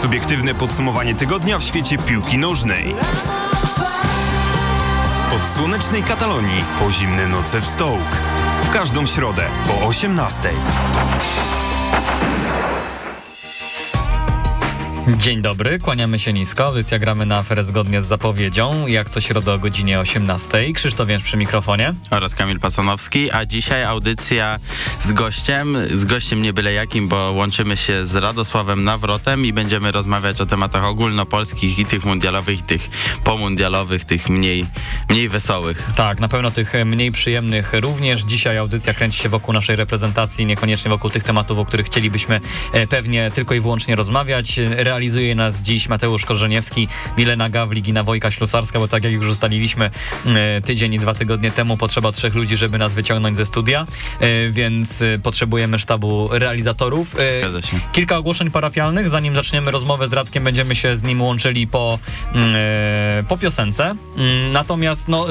Subiektywne podsumowanie tygodnia w świecie piłki nożnej. Od słonecznej Katalonii po zimne noce w Stołk. W każdą środę po 18. Dzień dobry, kłaniamy się nisko. Audycja gramy na aferę zgodnie z zapowiedzią. Jak co środę o godzinie 18. Krzysztof Jęcz przy mikrofonie. Oraz Kamil Pasanowski, a dzisiaj audycja z gościem, z gościem nie byle jakim, bo łączymy się z Radosławem Nawrotem i będziemy rozmawiać o tematach ogólnopolskich i tych mundialowych, i tych pomundialowych, tych mniej, mniej wesołych. Tak, na pewno tych mniej przyjemnych również. Dzisiaj audycja kręci się wokół naszej reprezentacji, niekoniecznie wokół tych tematów, o których chcielibyśmy e, pewnie tylko i wyłącznie rozmawiać Realizuje nas dziś Mateusz Korzeniewski, Milena Gawlik i Wojka Ślusarska, bo tak jak już ustaliliśmy e, tydzień i dwa tygodnie temu, potrzeba trzech ludzi, żeby nas wyciągnąć ze studia, e, więc e, potrzebujemy sztabu realizatorów. Zgadza się. Kilka ogłoszeń parafialnych. Zanim zaczniemy rozmowę z Radkiem, będziemy się z nim łączyli po, mm, po piosence. Mm, natomiast no,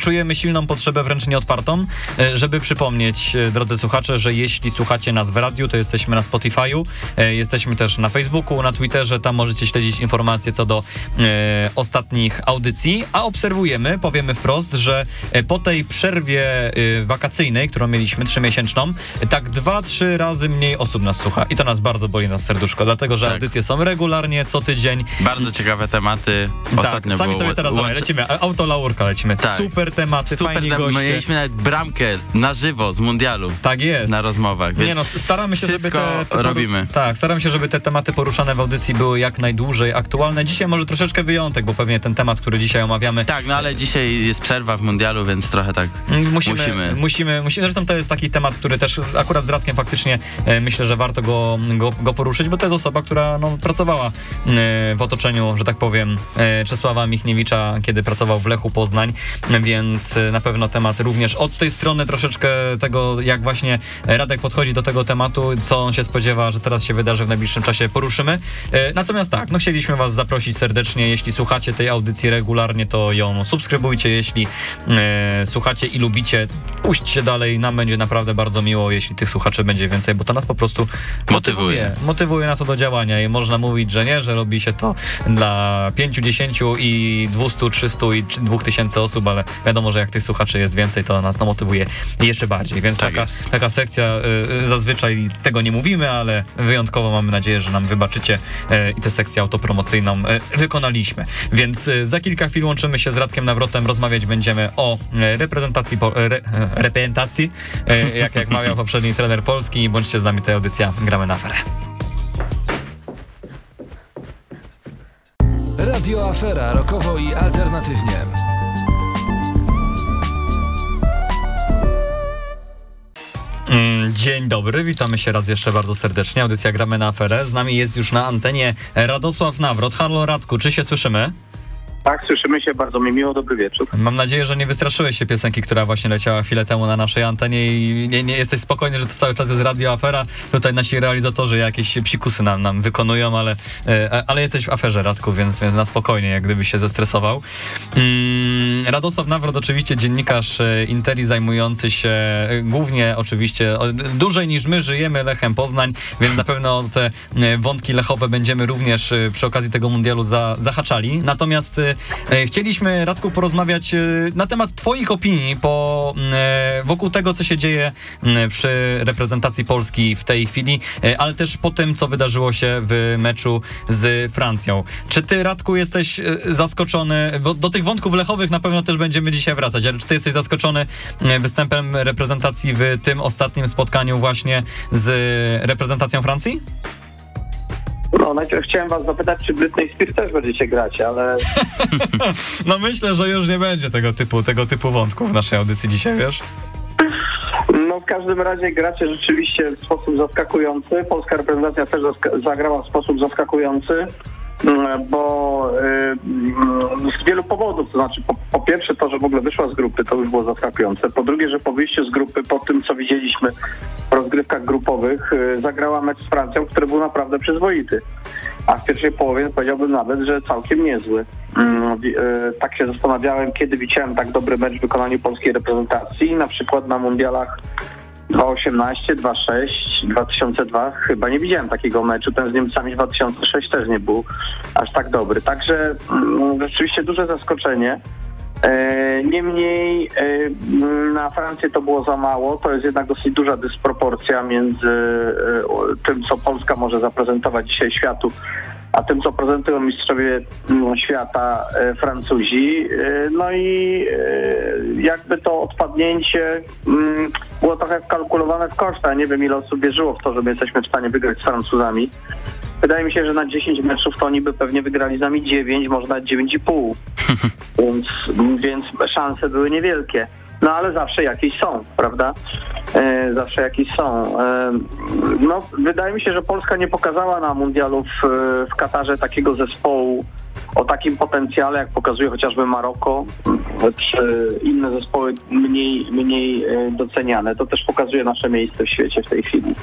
czujemy silną potrzebę, wręcz nieodpartą, żeby przypomnieć, drodzy słuchacze, że jeśli słuchacie nas w radiu, to jesteśmy na Spotify'u, jesteśmy też na Facebooku, na Twitterze, Twitterze, tam możecie śledzić informacje co do e, ostatnich audycji, a obserwujemy, powiemy wprost, że e, po tej przerwie e, wakacyjnej, którą mieliśmy trzymiesięczną, tak dwa, trzy razy mniej osób nas słucha i to nas bardzo boli na serduszko, dlatego, że tak. audycje są regularnie, co tydzień. Bardzo ciekawe tematy. Ostatnio tak, sami sobie teraz łączy... lecimy, autolaurka lecimy, tak. super tematy, Super fajni goście. My mieliśmy nawet bramkę na żywo z mundialu. Tak jest. Na rozmowach, Nie no, staramy się, żeby te, te robimy. Tak, staramy się, żeby te tematy poruszane w audycji były jak najdłużej aktualne. Dzisiaj może troszeczkę wyjątek, bo pewnie ten temat, który dzisiaj omawiamy... Tak, no ale dzisiaj jest przerwa w mundialu, więc trochę tak musimy. Musimy, musimy, musimy zresztą to jest taki temat, który też akurat z Radkiem faktycznie e, myślę, że warto go, go, go, poruszyć, bo to jest osoba, która no, pracowała e, w otoczeniu, że tak powiem, e, Czesława Michniewicza, kiedy pracował w Lechu Poznań, więc na pewno temat również od tej strony troszeczkę tego, jak właśnie Radek podchodzi do tego tematu, co on się spodziewa, że teraz się wydarzy w najbliższym czasie, poruszymy. E, natomiast tak, no chcieliśmy was zaprosić serdecznie, jeśli słuchacie tej audycji regularnie, to ją subskrybujcie, jeśli e, słuchacie i lubicie, puśćcie dalej, nam będzie naprawdę bardzo miło, jeśli tych słuchaczy będzie więcej, bo to nas po prostu motywuje. Motywuje, motywuje nas do działania i można mówić, że nie, że robi się to dla 5, 10 i 200, 300 i 2000 osób, ale wiadomo, że jak tych słuchaczy jest więcej, to nas to motywuje jeszcze bardziej, więc tak taka, taka sekcja, y, zazwyczaj tego nie mówimy, ale wyjątkowo mamy nadzieję, że nam wybaczycie i tę sekcję autopromocyjną y, wykonaliśmy. Więc y, za kilka chwil łączymy się z Radkiem Nawrotem, rozmawiać będziemy o reprezentacji, po, re, reprezentacji, jak, jak mawiał poprzedni trener Polski. Bądźcie z nami, ta audycja Gramy na aferę. Radio Afera, rokowo i alternatywnie. Dzień dobry, witamy się raz jeszcze bardzo serdecznie. Audycja Gramy na Aferę. Z nami jest już na antenie Radosław Nawrot. Halo Radku, czy się słyszymy? Tak, słyszymy się, bardzo mi miło, dobry wieczór. Mam nadzieję, że nie wystraszyłeś się piosenki, która właśnie leciała chwilę temu na naszej antenie i nie, nie jesteś spokojny, że to cały czas jest radio afera. Tutaj nasi realizatorzy jakieś psikusy nam, nam wykonują, ale, e, ale jesteś w aferze, Radku, więc, więc na spokojnie, jak gdybyś się zestresował. Mm, Radosław Nawrot, oczywiście dziennikarz e, Interi zajmujący się e, głównie oczywiście dłużej niż my żyjemy Lechem Poznań, więc na pewno te wątki lechowe będziemy również przy okazji tego mundialu za, zahaczali. Natomiast E, chcieliśmy, Radku, porozmawiać e, na temat Twoich opinii po, e, wokół tego, co się dzieje przy reprezentacji Polski w tej chwili, ale też po tym, co wydarzyło się w meczu z Francją. Czy Ty, Radku, jesteś zaskoczony, bo do tych wątków lechowych na pewno też będziemy dzisiaj wracać, ale czy Ty jesteś zaskoczony występem reprezentacji w tym ostatnim spotkaniu właśnie z reprezentacją Francji? No, najpierw chciałem was zapytać, czy Britney Spears też będziecie grać, ale... no myślę, że już nie będzie tego typu, tego typu wątków w naszej audycji dzisiaj, wiesz? No w każdym razie gracie rzeczywiście w sposób zaskakujący. Polska reprezentacja też zagrała w sposób zaskakujący. Mm, bo y, z wielu powodów, to znaczy po, po, pierwsze to, że w ogóle wyszła z grupy, to już było zaskakujące. Po drugie, że po wyjściu z grupy, po tym co widzieliśmy w rozgrywkach grupowych, y, zagrała mecz z Francją, który był naprawdę przyzwoity. A w pierwszej połowie powiedziałbym nawet, że całkiem niezły. Mm, y, tak się zastanawiałem, kiedy widziałem tak dobry mecz w wykonaniu polskiej reprezentacji, na przykład na mundialach 2.18, 2.6, 2002 chyba nie widziałem takiego meczu. Ten z Niemcami 2006 też nie był aż tak dobry. Także mm, rzeczywiście duże zaskoczenie. E, Niemniej e, m, na Francję to było za mało. To jest jednak dosyć duża dysproporcja między e, tym, co Polska może zaprezentować dzisiaj światu, a tym, co prezentują mistrzowie m, świata Francuzi. No i jakby to odpadnięcie było trochę wkalkulowane w koszty. Ja Nie wiem, ile osób wierzyło w to, że my jesteśmy w stanie wygrać z Francuzami. Wydaje mi się, że na 10 meczów to oni by pewnie wygrali z nami 9, może nawet 9,5. więc, więc szanse były niewielkie. No ale zawsze jakieś są, prawda? E, zawsze jakieś są. E, no, wydaje mi się, że Polska nie pokazała na mundialu w, w Katarze takiego zespołu o takim potencjale, jak pokazuje chociażby Maroko, czy inne zespoły mniej, mniej e, doceniane. To też pokazuje nasze miejsce w świecie w tej chwili.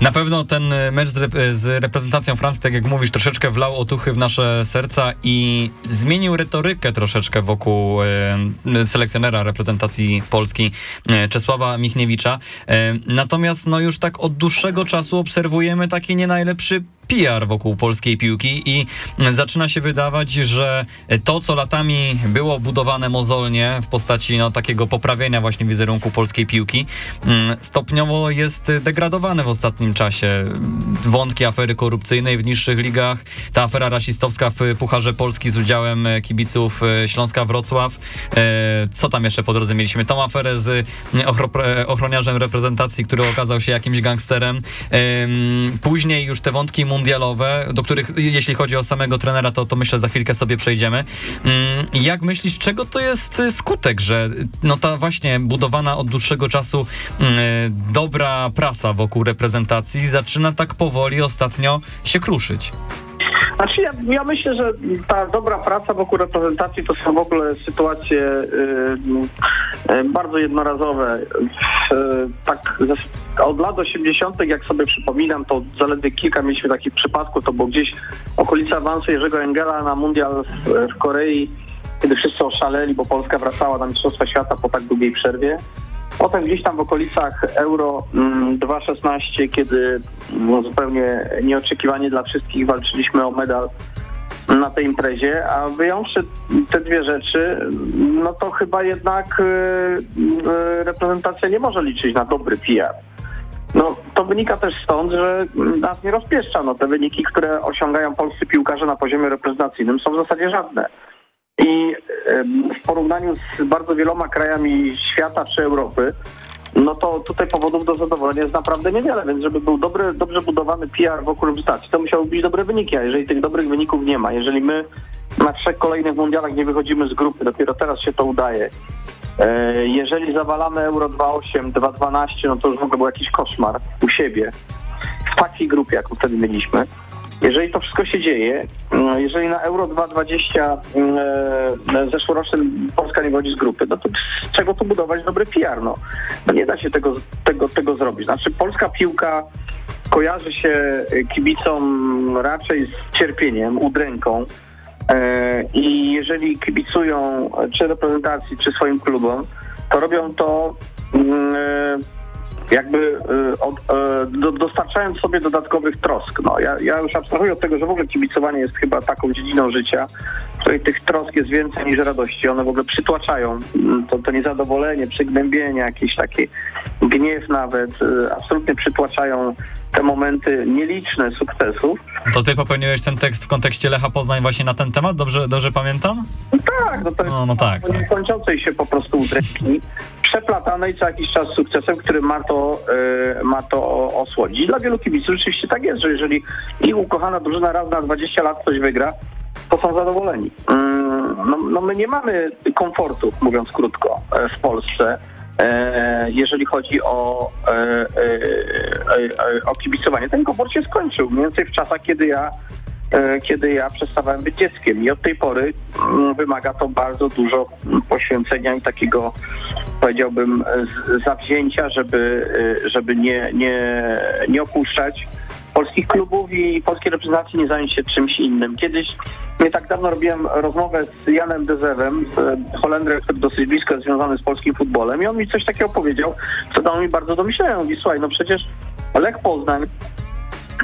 Na pewno ten e, mecz z, z reprezentacją Francji, tak jak mówisz, troszeczkę wlał otuchy w nasze serca i zmienił retorykę troszeczkę wokół e, selekcjonera reprezentacji Polski e, Czesława Michniewicza. E, natomiast no już tak od dłuższego czasu obserwujemy taki nie najlepszy PR wokół polskiej piłki i zaczyna się wydawać, że to, co latami było budowane mozolnie w postaci no, takiego poprawienia właśnie wizerunku polskiej piłki, mm, stopniowo jest degradowane w ostatnim czasie. Wątki afery korupcyjnej w niższych ligach, ta afera rasistowska w Pucharze Polski z udziałem kibiców e, Śląska Wrocław. E, Co tam jeszcze po drodze mieliśmy? Tą aferę z e, ochroniarzem reprezentacji, który okazał się jakimś gangsterem. Em, Później już te wątki mundialowe, do których jeśli chodzi o samego trenera, to, to myślę za chwilkę sobie przejdziemy. Mm, Jak myślisz, czego to jest y, skutek, że no ta właśnie budowana od dłuższego czasu mm, dobra prasa wokół reprezentacji zaczyna tak powoli ostatnio się kruszyć? Znaczy ja, ja myślę, że ta dobra praca wokół reprezentacji to są w ogóle sytuacje y, y, bardzo jednorazowe. Y, tak od lat 80., jak sobie przypominam, to zaledwie kilka mieliśmy takich przypadków. To było gdzieś okolica awansu Jerzego Engela na mundial w, w Korei, kiedy wszyscy oszaleli, bo Polska wracała na Mistrzostwa Świata po tak długiej przerwie. Potem gdzieś tam w okolicach Euro mm, 2.16, kiedy no, zupełnie nieoczekiwanie dla wszystkich walczyliśmy o medal na tej imprezie, a wyjąwszy te dwie rzeczy, no to chyba jednak y, y, reprezentacja nie może liczyć na dobry PR. No, to wynika też stąd, że nas nie rozpieszcza. No, te wyniki, które osiągają polscy piłkarze na poziomie reprezentacyjnym są w zasadzie żadne. I w porównaniu z bardzo wieloma krajami świata czy Europy, no to tutaj powodów do zadowolenia jest naprawdę niewiele, więc żeby był dobry, dobrze budowany PR wokół reprezentacji, to musiały być dobre wyniki, a jeżeli tych dobrych wyników nie ma, jeżeli my na trzech kolejnych mundialach nie wychodzimy z grupy, dopiero teraz się to udaje, e, jeżeli zawalamy Euro 2.8, 2.12, no to już w ogóle był jakiś koszmar u siebie, w takiej grupie, jaką wtedy mieliśmy, jeżeli to wszystko się dzieje, mm, jeżeli na Euro 2020 mm, zeszłorocznym Polska nie wychodzi z grupy, no to z czego tu budować dobry PR? No, no nie da się tego, tego, tego zrobić. Znaczy polska piłka kojarzy się y, kibicom raczej z cierpieniem, udręką. E, I jeżeli kibicują e, czy reprezentacji, czy swoim klubom, to robią to mm, e, jakby e, od, e, do, dostarczając sobie dodatkowych trosk. No, ja, ja już abstrahuję od tego, że w ogóle kibicowanie jest chyba taką dziedziną życia, w której tych trosk jest więcej niż radości. One w ogóle przytłaczają mm, to, to niezadowolenie, przygnębienie, jakiś taki gniew nawet, e, absolutnie przytłaczają te momenty nieliczne sukcesów. To ty popełniłeś ten tekst w kontekście Lecha Poznań właśnie na ten temat, dobrze, dobrze pamiętam? Tak, no to jest No, no tak, tak. niekończącej się po prostu udręki, przeplatanej co jakiś czas sukcesem, który ma to, e, ma to osłodzić. Dla wielu kibiców rzeczywiście tak jest, że jeżeli ich ukochana drużyna raz na 20 lat coś wygra, to są zadowoleni. Mm, No, no my nie mamy komfortu, mówiąc krótko, e, w Polsce, e, jeżeli chodzi o, e, o kibicowanie. Ten komfort się skończył, mniej więcej w czasach, kiedy ja kiedy ja przestawałem być dzieckiem i od tej pory mm, wymaga to bardzo dużo mm, poświęcenia i takiego powiedziałbym zawzięcia, żeby, e, żeby nie, nie, nie opuszczać polskich klubów i polskiej reprezentacji nie zająć się czymś innym. Kiedyś, nie tak dawno robiłem rozmowę z Janem Dezewem, z Holendrem, który dosyć blisko jest związany z polskim futbolem i on mi coś takiego powiedział, co dało mi bardzo do myślenia. Mówi, słuchaj, no przecież Lech Poznań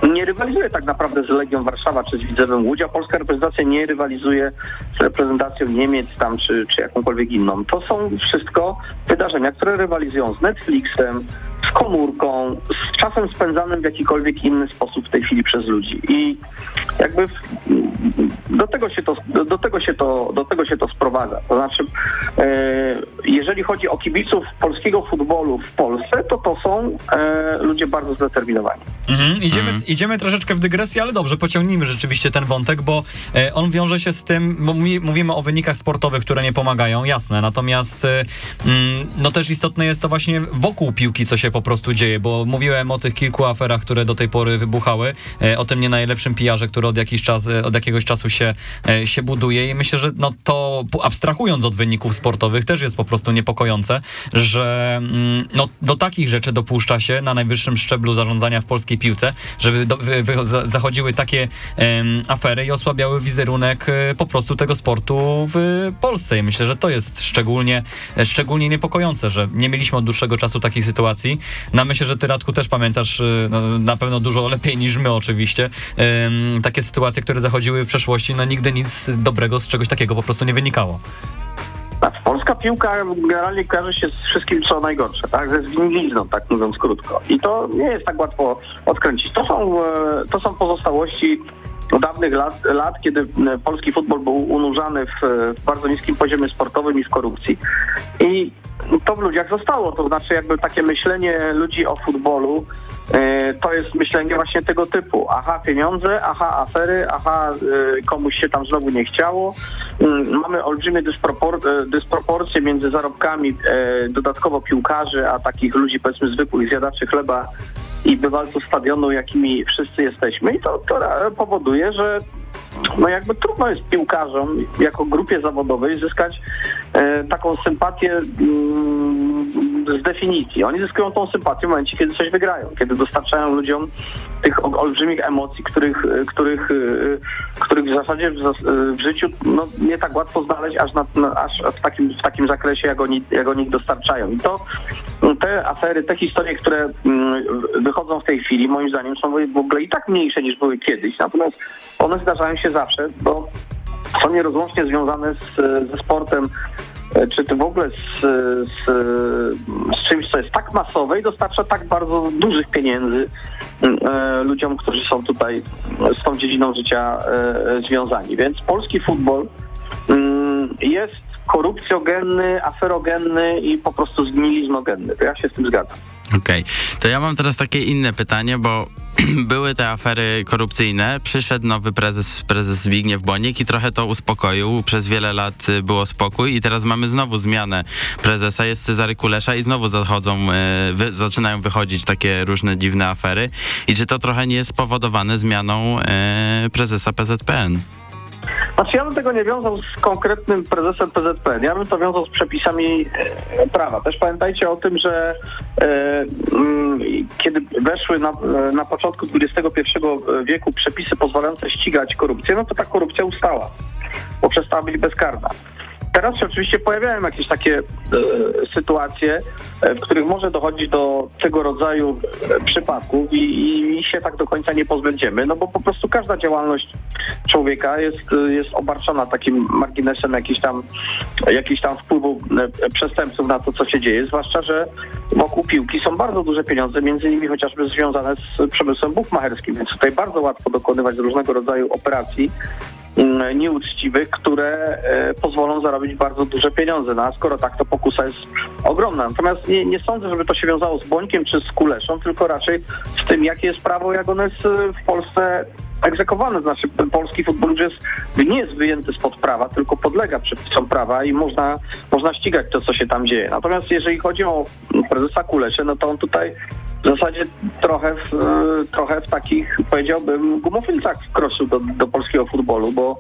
nie rywalizuje tak naprawdę z Legią Warszawa czy z Widzewem Łódź, a polska reprezentacja nie rywalizuje z reprezentacją Niemiec tam czy, czy jakąkolwiek inną. To są wszystko wydarzenia, które rywalizują z Netflixem, z komórką, z czasem spędzanym w jakikolwiek inny sposób w tej chwili przez ludzi. I jakby do tego się to, do tego się to, do tego się to sprowadza. To znaczy, e, jeżeli chodzi o kibiców polskiego futbolu w Polsce, to to są e, ludzie bardzo zdeterminowani. Mhm, idziemy, mhm. idziemy troszeczkę w dygresję, ale dobrze, pociągnijmy rzeczywiście ten wątek, bo e, on wiąże się z tym, bo mówimy o wynikach sportowych, które nie pomagają, jasne, natomiast mm, no też istotne jest to właśnie wokół piłki, co się po prostu dzieje, bo mówiłem o tych kilku aferach, które do tej pory wybuchały, o tym nie najlepszym pijarze, który od, czas, od jakiegoś czasu się, się buduje i myślę, że no to abstrahując od wyników sportowych też jest po prostu niepokojące, że mm, no, do takich rzeczy dopuszcza się na najwyższym szczeblu zarządzania w polskiej piłce, żeby do, wy, wy, zachodziły takie um, afery i osłabiały wizerunek e, po prostu tego sportu w Polsce. I myślę, że to jest szczególnie, szczególnie niepokojące, że nie mieliśmy od dłuższego czasu takiej sytuacji. Na no, myślę, że ty Radku też pamiętasz e, no, na pewno dużo lepiej niż my oczywiście. Takie sytuacje, które zachodziły w przeszłości, no nigdy nic dobrego z czegoś takiego po prostu nie wynikało. Polska piłka generalnie kojarzy się z wszystkim, co najgorsze, tak? Ze zwinilizną, tak mówiąc krótko. I to nie jest tak łatwo odkręcić. To są, e, to są pozostałości dawnych lat, lat, kiedy polski futbol był unurzany w, w, bardzo niskim poziomie sportowym i w korupcji. I to w ludziach zostało, to znaczy jakby takie myślenie ludzi o futbolu e, to jest myślenie właśnie tego typu. Aha, pieniądze, aha, afery, aha, e, komuś się tam znowu nie chciało. Mm, mamy olbrzymie dyspropor e, dysproporcje między zarobkami dodatkowo piłkarzy, a takich ludzi powiedzmy zwykłych zjadaczy chleba i bywalców stadionu, jakimi wszyscy jesteśmy i to, to powoduje, że no jakby trudno jest piłkarzom jako grupie zawodowej zyskać taką sympatię mm, z definicji. Oni zyskują tą sympatię w momencie, kiedy coś wygrają, kiedy dostarczają ludziom tych olbrzymich emocji, których, których, e, których w zasadzie w, życiu no, nie tak łatwo znaleźć aż, na, aż w, takim, w takim zakresie, jak oni, jak oni dostarczają. I to te afery, te historie, które mm, wychodzą w tej chwili, moim zdaniem są w ogóle i tak mniejsze niż były kiedyś. Natomiast one zdarzają się zawsze, bo są nierozłącznie związane z, ze sportem, e, czy to w ogóle z, z, z, czymś, co jest tak masowe i dostarcza tak bardzo dużych pieniędzy e, ludziom, którzy są tutaj z tą dziedziną życia e, związani. Więc polski futbol mm, jest korupcjogenny, aferogenny i po prostu zgniliznogenny. To ja się z tym zgadzam. Okej, okay. to ja mam teraz takie inne pytanie, bo były te afery korupcyjne, przyszedł nowy prezes, prezes Zbigniew Bonik i trochę to uspokoił. Przez wiele lat y, było spokój i teraz mamy znowu zmianę prezesa, jest Cezary Kulesza i znowu zachodzą, y, wy, zaczynają wychodzić takie różne dziwne afery. I czy to trochę nie jest spowodowane zmianą y, prezesa PZPN? Znaczy ja bym tego nie wiązał z konkretnym prezesem PZP. Ja bym to wiązał z przepisami e, prawa. Też pamiętajcie o tym, że e, mm, kiedy weszły na, na początku XXI wieku przepisy pozwalające ścigać korupcję, no to ta korupcja ustała, bo przestała być bezkarna. Teraz się oczywiście pojawiają jakieś takie e, sytuacje, e, w których może dochodzić do tego rodzaju e, przypadków i, i, się tak do końca nie pozbędziemy, no bo po prostu każda działalność człowieka jest, jest obarczona takim marginesem jakiś tam, jakiś tam wpływu e, przestępców na to, co się dzieje, zwłaszcza, że wokół piłki są bardzo duże pieniądze, między innymi chociażby związane z przemysłem bukmacherskim, więc tutaj bardzo łatwo dokonywać różnego rodzaju operacji, nieuczciwych, które e, pozwolą zarobić bardzo duże pieniądze. No a skoro tak, to pokusa jest ogromna. Natomiast nie, nie sądzę, żeby to się wiązało z Bońkiem czy z Kuleszą, tylko raczej z tym, jakie jest prawo, jak ono jest e, w Polsce egzekwowane. Znaczy polski futbol już nie jest wyjęty spod prawa, tylko podlega przepisom prawa i można, można ścigać to, co się tam dzieje. Natomiast jeżeli chodzi o prezesa Kuleszę, no to on tutaj w zasadzie trochę w, trochę w takich, powiedziałbym, gumofilcach wkroczył do, do polskiego futbolu, bo,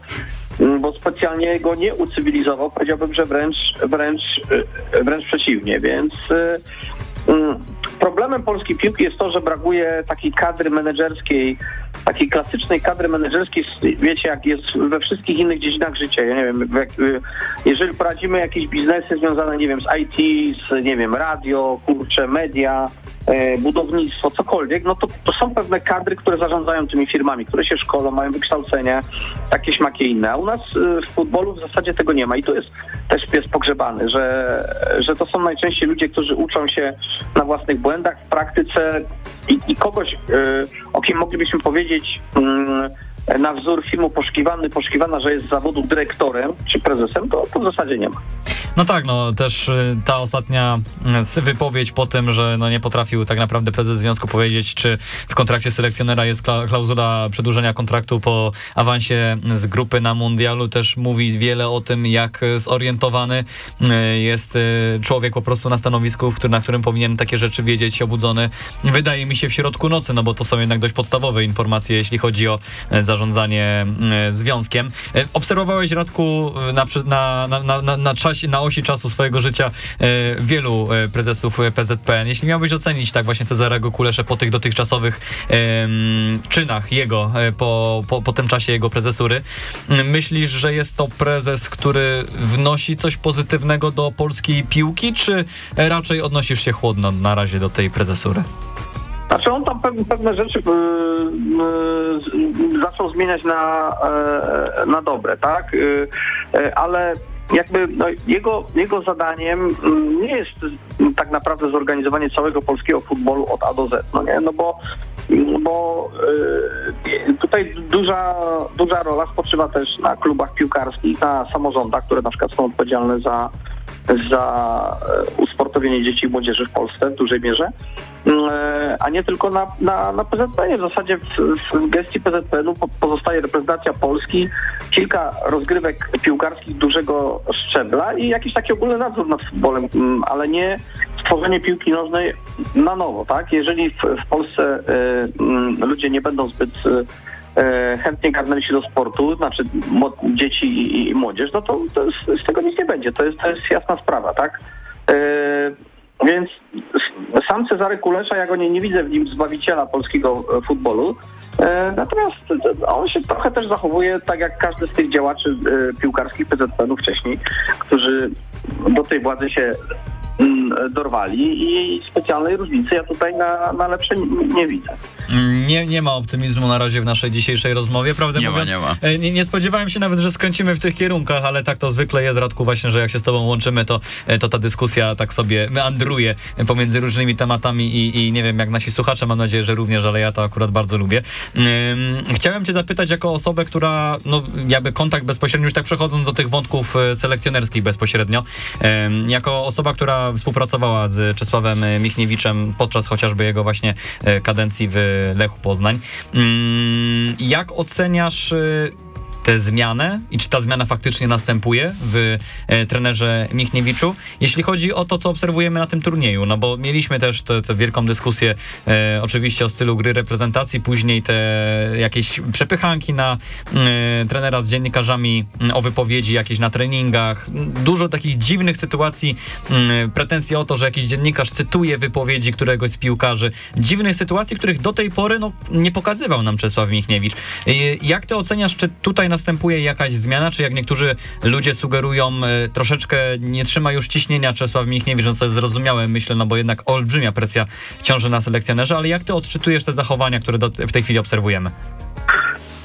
bo specjalnie go nie ucywilizował. Powiedziałbym, że wręcz, wręcz, wręcz przeciwnie, więc mm, problemem polskiej piłki jest to, że brakuje takiej kadry menedżerskiej, takiej klasycznej kadry menedżerskiej, wiecie, jak jest we wszystkich innych dziedzinach życia. Ja nie wiem, jak, y, jeżeli prowadzimy jakieś biznesy związane, nie wiem, z IT, z, nie wiem, radio, kurcze, media, budownictwo, cokolwiek, no to, to są pewne kadry, które zarządzają tymi firmami, które się szkolą, mają wykształcenie, takie śmakie inne. A u nas y, w futbolu w zasadzie tego nie ma i tu jest też pies pogrzebany, że, że to są najczęściej ludzie, którzy uczą się na własnych błędach w praktyce i, i kogoś, y, o kim moglibyśmy powiedzieć mm, na wzór filmu Poszukiwany, Poszukiwana, że jest zawodu dyrektorem czy prezesem, to, to w zasadzie nie ma. No tak, no też y, ta ostatnia y, wypowiedź po tym, że no nie potrafił tak naprawdę prezes związku powiedzieć, czy w kontrakcie selekcjonera jest klauzula przedłużenia kontraktu po awansie z grupy na mundialu, też mówi wiele o tym, jak zorientowany y, jest człowiek po prostu na stanowisku, na którym powinien takie rzeczy wiedzieć, obudzony. Wydaje mi się w środku nocy, no bo to są jednak dość podstawowe informacje, jeśli chodzi o zarządzanie związkiem. Obserwowałeś, Radku, na, na, na, na, na czasie, na osi czasu swojego życia e, wielu e, prezesów PZPN. Jeśli miałbyś ocenić tak właśnie Cezarego Kulesze po tych dotychczasowych czynach jego, e, po, po, po tym czasie jego prezesury, myślisz, że jest to prezes, który wnosi coś pozytywnego do polskiej piłki, czy raczej odnosisz się chłodno na razie do tej prezesury? Znaczy on tam pewne, rzeczy yy, yy, zaczął zmieniać na, yy, na dobre, tak? Ale jakby no, jego, jego zadaniem mm, nie jest tak naprawdę zorganizowanie całego polskiego futbolu od A do Z, no nie? No bo, bo tutaj duża, duża rola spoczywa też na klubach piłkarskich, na samorządach, które na przykład są odpowiedzialne za za usportowienie dzieci i młodzieży w Polsce w dużej mierze. E, a nie tylko na, na, na PZPN. W zasadzie w, w gestii PZPN-u pozostaje reprezentacja Polski, kilka rozgrywek piłkarskich dużego szczebla i jakiś taki ogólny nadzór nad futbolem, mm, ale nie stworzenie piłki nożnej na nowo, tak? Jeżeli w, w Polsce y, ludzie nie będą zbyt y, chętnie garnęli się do sportu, znaczy dzieci i, i młodzież, no to, to z, z, tego nic nie będzie. To jest, to jest jasna sprawa, tak? Więc sam Cezary Kulesza, ja go nie, nie widzę w nim zbawiciela polskiego e, futbolu. E, natomiast e, on się trochę też zachowuje tak jak każdy z tych działaczy piłkarskich PZPN-u wcześniej, którzy do tej władzy się Mm, dorwali i specjalnej różnicy ja tutaj na, na lepsze nie widzę. Nie, nie ma optymizmu na razie w naszej dzisiejszej rozmowie, prawdę nie mówiąc. Ma, nie, ma. E, nie, nie, spodziewałem się nawet, że skręcimy w tych kierunkach, ale tak to zwykle jest, Radku, właśnie, że jak się z tobą łączymy, to, e, to ta dyskusja tak sobie meandruje pomiędzy różnymi tematami i, i nie wiem, jak nasi słuchacze, mam nadzieję, że również, ale ja to akurat bardzo lubię. Chciałem cię zapytać jako osobę, która, no jakby kontakt bezpośredni, już tak przechodząc do tych wątków e, selekcjonerskich bezpośrednio, jako osoba, która współpracowała z Czesławem Michniewiczem podczas chociażby jego właśnie kadencji w Lechu Poznań. Mm, jak oceniasz e, tę zmianę i czy ta zmiana faktycznie następuje w e, trenerze Michniewiczu. Jeśli chodzi o to, co obserwujemy na tym turnieju, no bo mieliśmy też tę wielką dyskusję e, oczywiście o stylu gry reprezentacji, później te jakieś przepychanki na e, trenera z dziennikarzami o wypowiedzi jakieś na treningach, dużo takich dziwnych sytuacji, e, pretensje o to, że jakiś dziennikarz cytuje wypowiedzi któregoś z piłkarzy, dziwnych sytuacji, których do tej pory no, nie pokazywał nam Czesław Michniewicz. E, jak ty oceniasz, czy tutaj następuje jakaś zmiana, czy jak niektórzy ludzie sugerują, e, troszeczkę nie trzyma już ciśnienia Czesław Michniewicz, no co jest zrozumiałe, myślę, no bo jednak olbrzymia presja ciąży na selekcjonerze, ale jak ty odczytujesz te zachowania, które do, w tej chwili obserwujemy?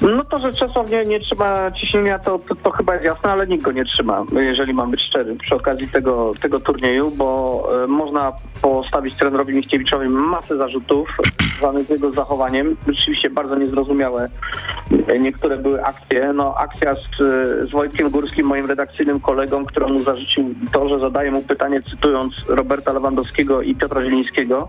No to, że Czesław nie, nie trzyma ciśnienia, to, to, to, chyba jest jasne, ale nikt go nie trzyma, jeżeli mam być szczery, przy okazji tego, tego turnieju, bo e, można postawić trenerowi Michniewiczowi masę zarzutów związanych z jego zachowaniem. Rzeczywiście bardzo niezrozumiałe niektóre były akcje. No akcja z, z Wojtkiem Górskim, moim redakcyjnym kolegą, któremu zarzucił to, że zadaje mu pytanie cytując Roberta Lewandowskiego i Piotra Zielińskiego,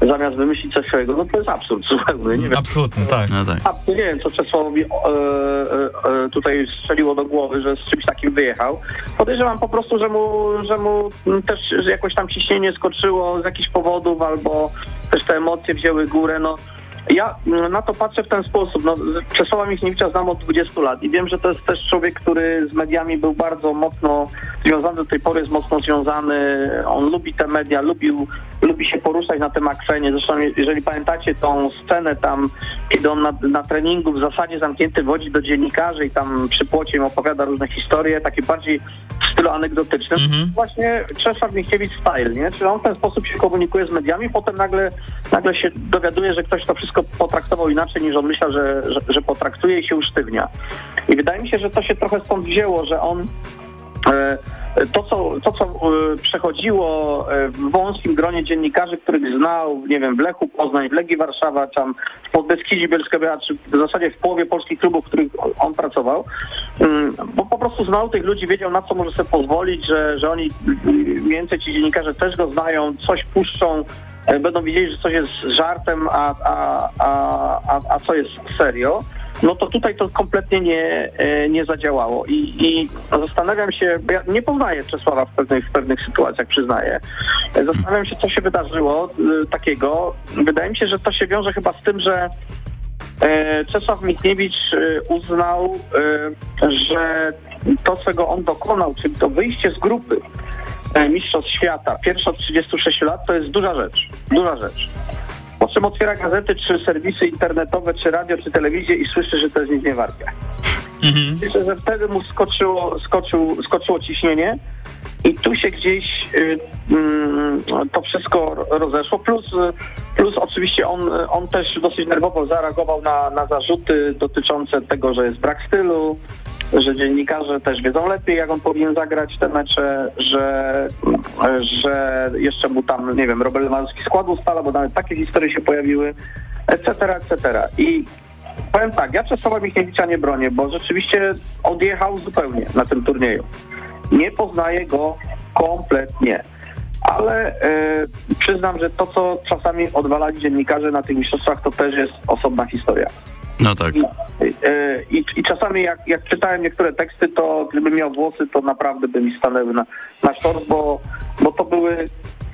zamiast wymyślić coś swojego, no to jest absurd zupełnie. Nie wiem. Absolutnie, tak. No tak. A, nie wiem, co Czesławowi e, e, e, tutaj strzeliło do głowy, że z czymś takim wyjechał. Podejrzewam po prostu, że mu, że mu też jakoś tam ciśnienie skoczyło z jakichś powodów, albo też te emocje wzięły górę. No, Ja mm, na to patrzę w ten sposób. No, Czesława Michniewicza znam od 20 lat i wiem, że to jest też człowiek, który z mediami był bardzo mocno związany, do tej pory jest mocno związany. On lubi te media, lubił, lubi się poruszać na tym akwenie. Zresztą jeżeli pamiętacie tą scenę tam, kiedy on na, na treningu w zasadzie zamknięty wodzi do dziennikarzy i tam przy płocie im opowiada różne historie, takie bardziej w stylu anegdotycznym. Mhm. Właśnie Czesław Michniewicz style, nie? Czyli on w ten sposób się komunikuje z mediami, potem nagle, nagle się dowiaduje, że ktoś to wszystko potraktował inaczej niż on myślał, że, że, że potraktuje i się usztywnia. I wydaje mi się, że to się trochę stąd wzięło, że on e, to, co, to, co e, przechodziło e, w wąskim gronie dziennikarzy, których znał, nie wiem, w Lechu Poznań, w Legii Warszawa, tam w Podbeskidzie Bielska-Biała, czy w zasadzie w połowie polskich klubów, w których on pracował, mm, bo po prostu znał tych ludzi, wiedział na co może sobie pozwolić, że, że oni, więcej ci dziennikarze też go znają, coś puszczą, będą wiedzieli, że coś jest żartem, a, a, a, a, co jest serio, no to tutaj to kompletnie nie, e, nie zadziałało. I, I zastanawiam się, bo ja nie poznaję Czesława w pewnych, w pewnych sytuacjach, przyznaję. E, Zastanawiam się, co się wydarzyło e, takiego. Wydaje mi się, że to się wiąże chyba z tym, że e, Czesław Michniewicz e, uznał, e, że to, czego on dokonał, czyli to wyjście z grupy e, Mistrzostw Świata, pierwszy od 36 lat, to jest duża rzecz. Duża rzecz. Po czym otwiera gazety, czy serwisy internetowe, czy radio, czy telewizję i słyszy, że to jest nic nie warte. Mhm. Myślę, że wtedy mu skoczyło, skoczył, skoczyło ciśnienie i tu się gdzieś y, mm, to wszystko rozeszło. Plus, y, plus oczywiście on, on też dosyć nerwowo zareagował na, na zarzuty dotyczące tego, że jest brak stylu, że dziennikarze też wiedzą lepiej, jak on powinien zagrać te mecze, że, że jeszcze mu tam, nie wiem, Robert Lewandowski skład ustala, bo nawet takie historie się pojawiły, etc., etc. I powiem tak, ja Czesława Michniewicza nie bronię, bo rzeczywiście odjechał zupełnie na tym turnieju. Nie poznaję go kompletnie. Ale e, przyznam, że to, co czasami odwalali dziennikarze na tych mistrzostwach, to też jest osobna historia. No tak. I, e, i, i czasami jak, jak czytałem niektóre teksty, to gdybym miał włosy, to naprawdę by mi stanęły na, na bo, bo to były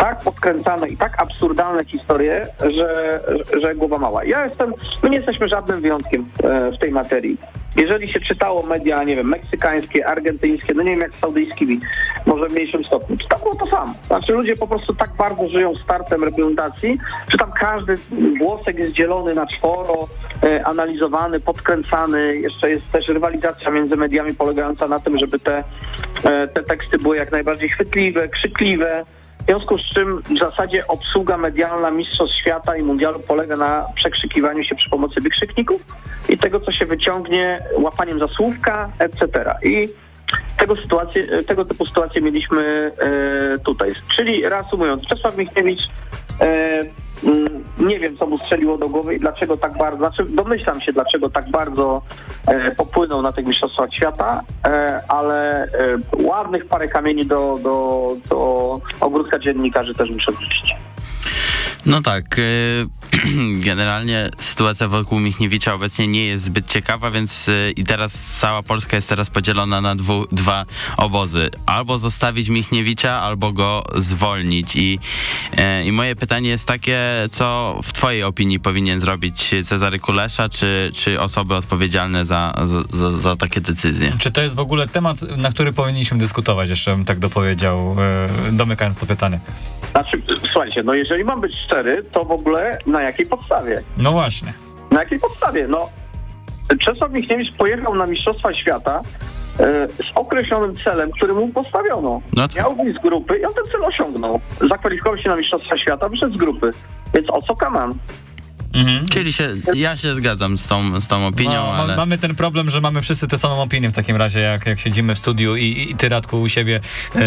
tak podkręcane i tak absurdalne historie, że, że głowa mała. Ja jestem, my nie jesteśmy żadnym wyjątkiem e, w tej materii. Jeżeli się czytało media, nie wiem, meksykańskie, argentyńskie, no nie wiem jak z saudyjskimi, może w mniejszym stopniu, to było to samo. Znaczy ludzie po prostu tak bardzo żyją startem reprezentacji, że tam każdy włosek jest dzielony na czworo, e, analizowany, podkręcany. Jeszcze jest też rywalizacja między mediami polegająca na tym, żeby te, e, te teksty były jak najbardziej chwytliwe, krzykliwe. W związku z czym w zasadzie obsługa medialna Mistrzostw Świata i Mundialu polega na przekrzykiwaniu się przy pomocy wykrzykników i tego, co się wyciągnie, łapaniem za słówka, etc. I tego, sytuacje, tego typu sytuacje mieliśmy e, tutaj. Czyli reasumując, Czesław Michniewicz e, mm, nie wiem, co mu strzeliło do głowy i dlaczego tak bardzo, znaczy domyślam się, dlaczego tak bardzo e, popłynął na tych mistrzostwach świata, e, ale e, ładnych parę kamieni do, do, do ogródka dziennikarzy też muszę wrzucić. No tak. y, Generalnie sytuacja wokół Michniewicza obecnie nie jest zbyt ciekawa, więc y, i teraz cała Polska jest teraz podzielona na dwu, dwa obozy. Albo zostawić Michniewicza, albo go zwolnić. I, e, I moje pytanie jest takie, co w twojej opinii powinien zrobić Cezary Kulesza, czy, czy osoby odpowiedzialne za, za, za, takie decyzje? Czy to jest w ogóle temat, na który powinniśmy dyskutować, jeszcze bym tak dopowiedział, e, domykając to pytanie? Znaczy, słuchajcie, no jeżeli mam być szczery, to w ogóle na jakiej podstawie? No właśnie. Na jakiej podstawie? No, Czesław Michniewicz pojechał na Mistrzostwa Świata e, z określonym celem, który mu postawiono. No to- Miał wyjść z grupy i on ten cel osiągnął. Zakwalifikował się na Mistrzostwa Świata, wyszedł z grupy. Więc o co kaman? Mhm. Czyli się, ja się zgadzam z tą, z tą opinią, No, ale... Mamy ten problem, że mamy wszyscy tę samą opinię w takim razie, jak, jak siedzimy w studiu i, i, ty Radku u siebie, e,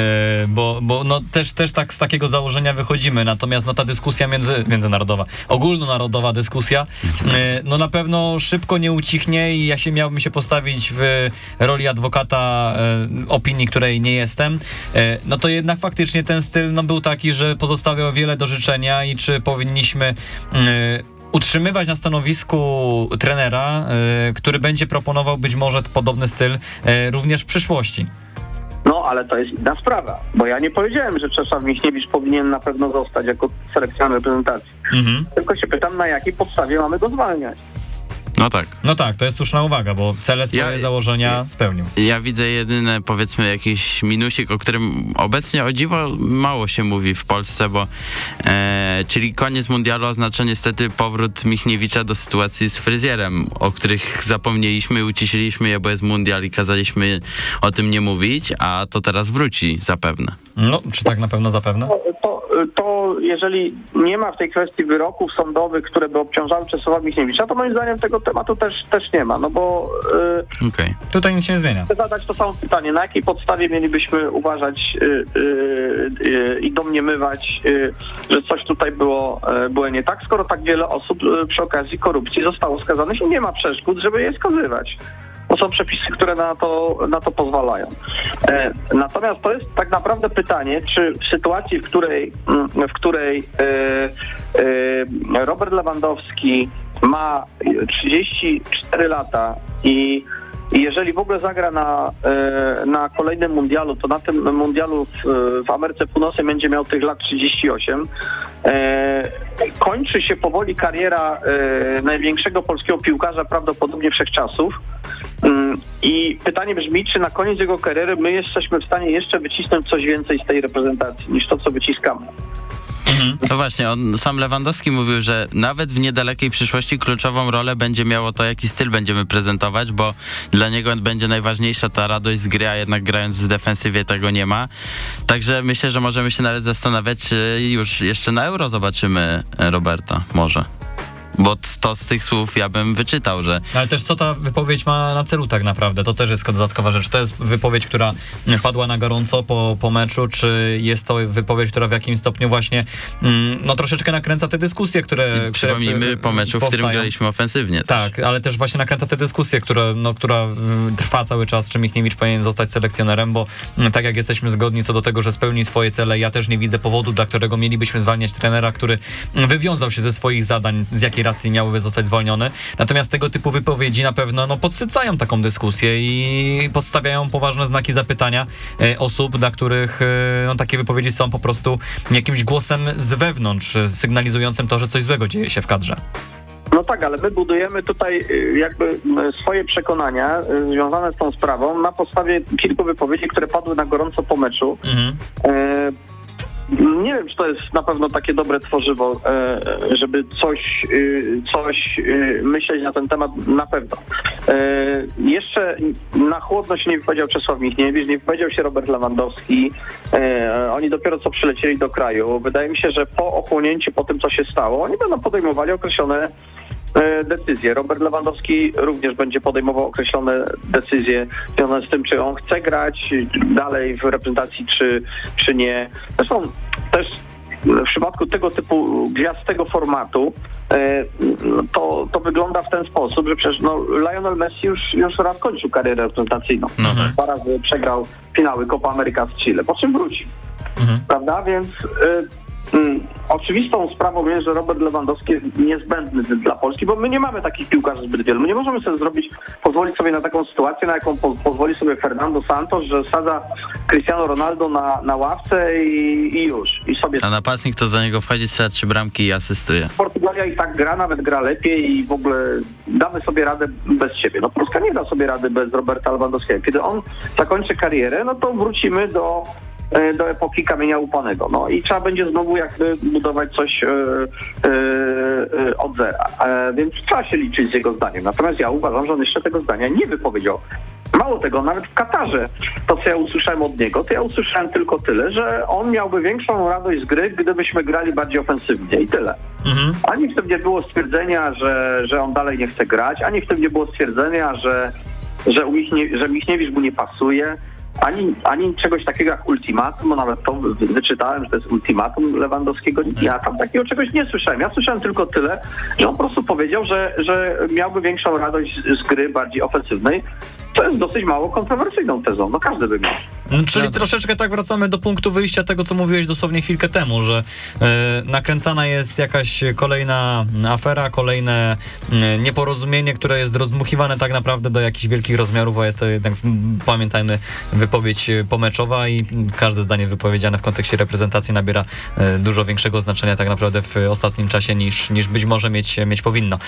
bo, bo no, też, też tak z takiego założenia wychodzimy, natomiast no, ta dyskusja między, międzynarodowa, ogólnonarodowa dyskusja, e, no na pewno szybko nie ucichnie i ja się miałbym się postawić w roli adwokata e, opinii, której nie jestem, no to jednak faktycznie ten styl no, był taki, że pozostawiał wiele do życzenia i czy powinniśmy utrzymywać na stanowisku trenera, y, który będzie proponował być może podobny styl y, również w przyszłości. No, ale to jest inna sprawa, bo ja nie powiedziałem, że Czesław Michniewicz powinien na pewno zostać jako selekcjoner reprezentacji. Mhm. Tylko się pytam, na jakiej podstawie mamy go zwalniać. No tak. No tak, to jest słuszna uwaga, bo cele swoje Ja- założenia spełnił. Ja widzę jedyny, powiedzmy, jakiś minusik, o którym obecnie o dziwo mało się mówi w Polsce, bo e, czyli koniec mundialu oznacza niestety powrót Michniewicza do sytuacji z fryzjerem, o których zapomnieliśmy, uciszyliśmy je, bo jest mundial i kazaliśmy o tym nie mówić, a to teraz wróci zapewne. No, czy tak na pewno zapewne? To, to, to jeżeli nie ma w tej kwestii wyroków sądowych, które by obciążały Czesława Michniewicza, to moim zdaniem tego tematu też, też nie ma, no bo y, Okej. Tutaj nic się nie zmienia. chcę zadać to samo pytanie, na jakiej podstawie mielibyśmy uważać y, y, y, i domniemywać, y, że coś tutaj było, y, było nie tak, skoro tak wiele osób y, przy okazji korupcji zostało skazanych i nie ma przeszkód, żeby je skazywać. To są przepisy, które na to, na to pozwalają. E, natomiast to jest tak naprawdę pytanie, czy w sytuacji, w której, mm, w której e, e, Robert Lewandowski ma 34 lata i i jeżeli w ogóle zagra na, e, na kolejnym mundialu, to na tym mundialu w, w Ameryce Północnej będzie miał tych lat 38. E, kończy się powoli kariera e, największego polskiego piłkarza prawdopodobnie wszechczasów. Mm, I pytanie brzmi, czy na koniec jego kariery my jesteśmy w stanie jeszcze wycisnąć coś więcej z tej reprezentacji niż to, co wyciskamy. No właśnie, on sam Lewandowski mówił, że nawet w niedalekiej przyszłości kluczową rolę będzie miało to, jaki styl będziemy prezentować, bo dla niego będzie najważniejsza ta radość z gry, a jednak grając w defensywie tego nie ma. Także myślę, że możemy się nawet zastanawiać, czy już jeszcze na Euro zobaczymy Roberta. Może. Bo to z tych słów ja bym wyczytał, że No Ale też co ta wypowiedź ma na celu tak naprawdę? To też jest dodatkowa rzecz. To jest wypowiedź, która padła na gorąco po, po meczu, czy jest to wypowiedź, która w jakimś stopniu właśnie mm, no troszeczkę nakręca te dyskusje, które... które, przypomnijmy y, po meczu, w którym powstają. graliśmy ofensywnie. też. Tak, ale też właśnie nakręca tę dyskusję, która, no, która mm, trwa cały czas, czy Michniewicz powinien zostać selekcjonerem, bo mm, tak jak jesteśmy zgodni co do tego, że spełni swoje cele, ja też nie widzę powodu, dla którego mielibyśmy zwalniać trenera, który mm, wywiązał się ze swoich zadań, z jakiej racji miałyby zostać zwolniony. Natomiast tego typu wypowiedzi na pewno no, podsycają taką dyskusję i podstawiają poważne znaki zapytania e, osób, dla których e, no, takie wypowiedzi są po prostu jakimś głosem z wewnątrz, e, sygnalizującym to, że coś złego dzieje się w kadrze. No tak, ale my budujemy tutaj y, jakby swoje przekonania związane z tą sprawą na podstawie kilku wypowiedzi, które padły na gorąco po meczu. Mhm. E, Nie wiem, czy to jest na pewno takie dobre tworzywo, e, żeby coś, y, coś y, myśleć na ten temat na pewno. E, Jeszcze na chłodno się nie wypowiedział Czesław Michniewicz, nie wypowiedział się Robert Lewandowski. E, Oni dopiero co przylecieli do kraju. Wydaje mi się, że po ochłonięciu, po tym co się stało, oni będą podejmowali określone e, decyzje. Robert Lewandowski również będzie podejmował określone decyzje związane z tym, czy on chce grać dalej w reprezentacji, czy, czy nie. Zresztą też w przypadku tego typu gwiazd tego formatu e, to, to wygląda w ten sposób, że przecież no, Lionel Messi już, już raz kończył karierę reprezentacyjną. No tak. Dwa razy przegrał finały Copa America z Chile, po czym wrócił Mhm. prawda? Więc y, oczywistą sprawą jest, że Robert Lewandowski jest niezbędny dla Polski, bo my nie mamy takich piłkarzy zbyt wielu. My nie możemy sobie zrobić, pozwolić sobie na taką sytuację, na jaką po, pozwoli sobie Fernando Santos, że sadza Cristiano Ronaldo na, na ławce i, i już. I sobie A napastnik to za niego wchodzi, strzela trzy bramki i asystuje. Portugalia i tak gra, nawet gra lepiej i w ogóle damy sobie radę bez siebie. No Polska nie da sobie rady bez Roberta Lewandowskiego. Kiedy on zakończy karierę, no to wrócimy do, do epoki kamienia upanego. No i trzeba będzie znowu jakby budować coś e, e, e, od zera. E, więc trzeba się liczyć z jego zdaniem. Natomiast ja uważam, że on jeszcze tego zdania nie wypowiedział. Mało tego, nawet w Katarze, to co ja usłyszałem od niego, to ja usłyszałem tylko tyle, że on miałby większą radość z gry, gdybyśmy grali bardziej ofensywnie i tyle. Mhm. Ani w tym nie było stwierdzenia, że, że on dalej nie chce grać, ani w tym nie było stwierdzenia, że, że, Michnie, że Michniewicz mu nie pasuje, ani, ani czegoś takiego jak ultimatum, bo nawet to wy- wyczytałem, że to jest ultimatum Lewandowskiego. Ja tam takiego czegoś nie słyszałem. Ja słyszałem tylko tyle, że on po prostu powiedział, że, że miałby większą radość z gry bardziej ofensywnej. To jest dosyć mało kontrowersyjną tezą, no każdy by miał. No, czyli troszeczkę tak wracamy do punktu wyjścia tego, co mówiłeś dosłownie chwilkę temu, że e, nakręcana jest jakaś kolejna afera, kolejne e, nieporozumienie, które jest rozdmuchiwane tak naprawdę do jakichś wielkich rozmiarów, a jest to jednak, m, pamiętajmy, wypowiedź e, pomeczowa i każde zdanie wypowiedziane w kontekście reprezentacji nabiera e, dużo większego znaczenia tak naprawdę w ostatnim czasie niż, niż być może mieć, mieć powinno.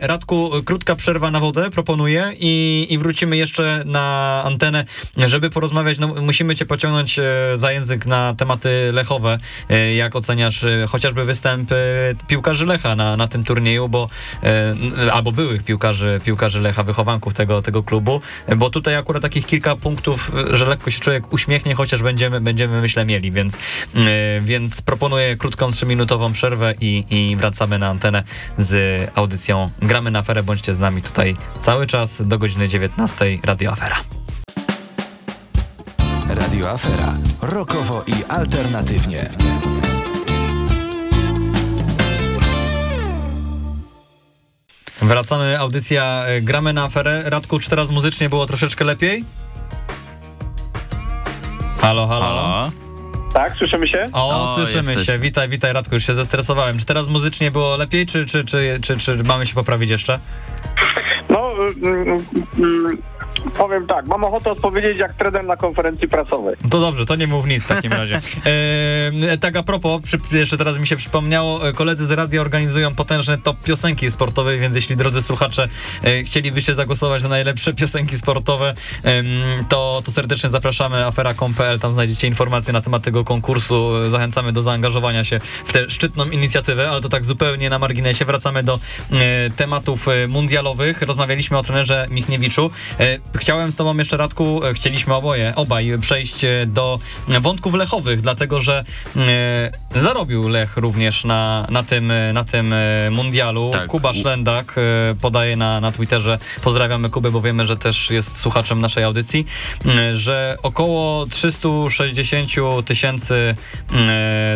Radku, krótka przerwa na wodę proponuję i, i wrócimy jeszcze na antenę, żeby porozmawiać. No, musimy cię pociągnąć e, za język na tematy lechowe. E, Jak oceniasz e, chociażby występ piłkarzy Lecha na, na tym turnieju, bo albo byłych piłkarzy, piłkarzy Lecha, wychowanków tego, tego klubu, bo tutaj akurat takich kilka punktów, że lekko się człowiek uśmiechnie, chociaż będziemy, będziemy myślę mieli, więc, więc proponuję krótką trzyminutową przerwę i, i wracamy na antenę z audycją Gramy na aferę, bądźcie z nami tutaj cały czas do godziny 19 Radio Afera. Radio Afera. Rokowo i alternatywnie. Wracamy, audycja e, Gramy na aferę. Radku, czy teraz muzycznie było troszeczkę lepiej? Halo, halo. Halo? Tak, słyszymy się? O, O, słyszymy jesteś. się. Witaj, witaj Radku, już się zestresowałem. Czy teraz muzycznie było lepiej, czy, czy, czy, czy, czy mamy się poprawić jeszcze? No, mm, mm, powiem tak, mam ochotę odpowiedzieć jak trener na konferencji prasowej. To dobrze, to nie mów nic w takim razie. E, tak a propos, przy, jeszcze teraz mi się przypomniało, e, koledzy z radia organizują potężny top piosenki sportowej, więc jeśli drodzy słuchacze e, chcielibyście zagłosować na najlepsze piosenki sportowe, em, to, to serdecznie zapraszamy afera.com.pl, tam znajdziecie informacje na temat tego konkursu. E, Zachęcamy do zaangażowania się w tę szczytną inicjatywę, ale to tak zupełnie na marginesie. Wracamy do e, tematów e, mundialowych. Rozmawialiśmy o trenerze Michniewiczu. E, chciałem z tobą jeszcze, Radku, e, chcieliśmy oboje, obaj przejść e, do wątków lechowych, dlatego że zarobił Lech również na, na, tym, na tym mundialu. Tak. Kuba Szlendak podaje na, na Twitterze, pozdrawiamy Kubę, bo wiemy, że też jest słuchaczem naszej audycji, że około 360 tysięcy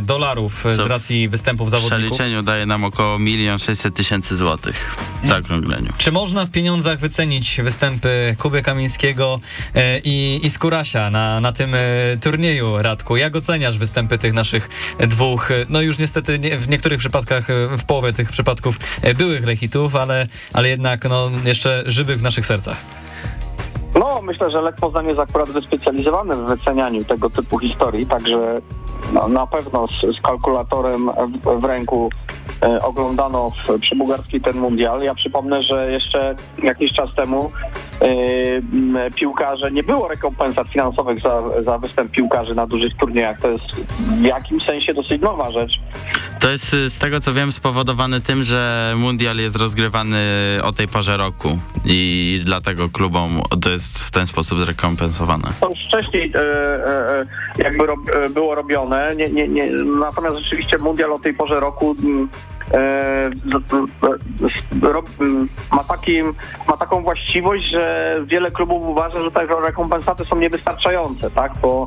dolarów z Co w racji występów W zawodników. przeliczeniu daje nam około 1 600 tysięcy złotych w zaokrągleniu. Czy można w pieniądzach wycenić występy Kuby Kamińskiego e, i, i Skurasia na, na tym e, turnieju, Radku? Jak oceniasz występy tych naszych dwóch, no już niestety nie, w niektórych przypadkach, e, w połowie tych przypadków byłych lechitów, ale, ale jednak no, jeszcze żywych w naszych sercach? No, myślę, że Lech Poznań jest akurat wyspecjalizowany w wycenianiu tego typu historii, także no, na pewno z, z kalkulatorem w, w ręku e, oglądano w, przy Bułgarskiej ten mundial. Ja przypomnę, że jeszcze jakiś czas temu e, piłkarze, nie było rekompensat finansowych za, za występ piłkarzy na dużych turniejach. To jest w jakimś sensie dosyć nowa rzecz. To jest y, z tego co wiem spowodowane tym, że mundial jest rozgrywany o tej porze roku i dlatego klubom to jest w ten sposób zrekompensowane. To już wcześniej e, e, e, jakby było robione, nie, nie, nie, natomiast rzeczywiście mundial o tej porze roku ma, takim, ma taką właściwość, że wiele klubów uważa, że te rekompensaty są niewystarczające, tak, bo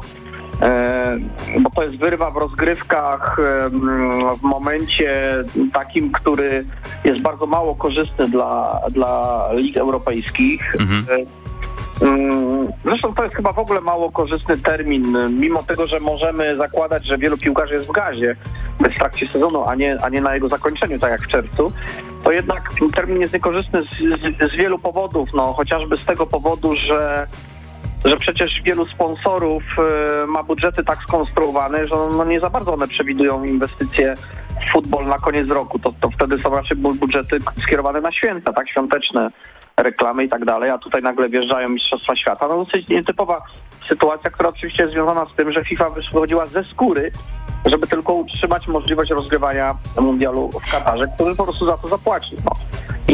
bo to jest wyrwa w rozgrywkach e, w momencie takim, który jest bardzo mało korzystny dla, dla lig europejskich. Mhm. E, mm, Zresztą to jest chyba w ogóle mało korzystny termin, mimo tego, że możemy zakładać, że wielu piłkarzy jest w gazie w trakcie sezonu, a nie, a nie na jego zakończeniu, tak jak w czerwcu, to jednak termin jest niekorzystny z, z, z wielu powodów, no chociażby z tego powodu, że że przecież wielu sponsorów e, ma budżety tak skonstruowane, że no nie za bardzo one przewidują inwestycje w futbol na koniec roku. To, to wtedy są raczej bu- budżety skierowane na święta, tak, świąteczne reklamy i tak dalej, a tutaj nagle wjeżdżają Mistrzostwa Świata. No dosyć nietypowa sytuacja, która oczywiście jest związana z tym, że FIFA wychodziła ze skóry, żeby tylko utrzymać możliwość rozgrywania mundialu w Katarze, który po prostu za to zapłaci. No.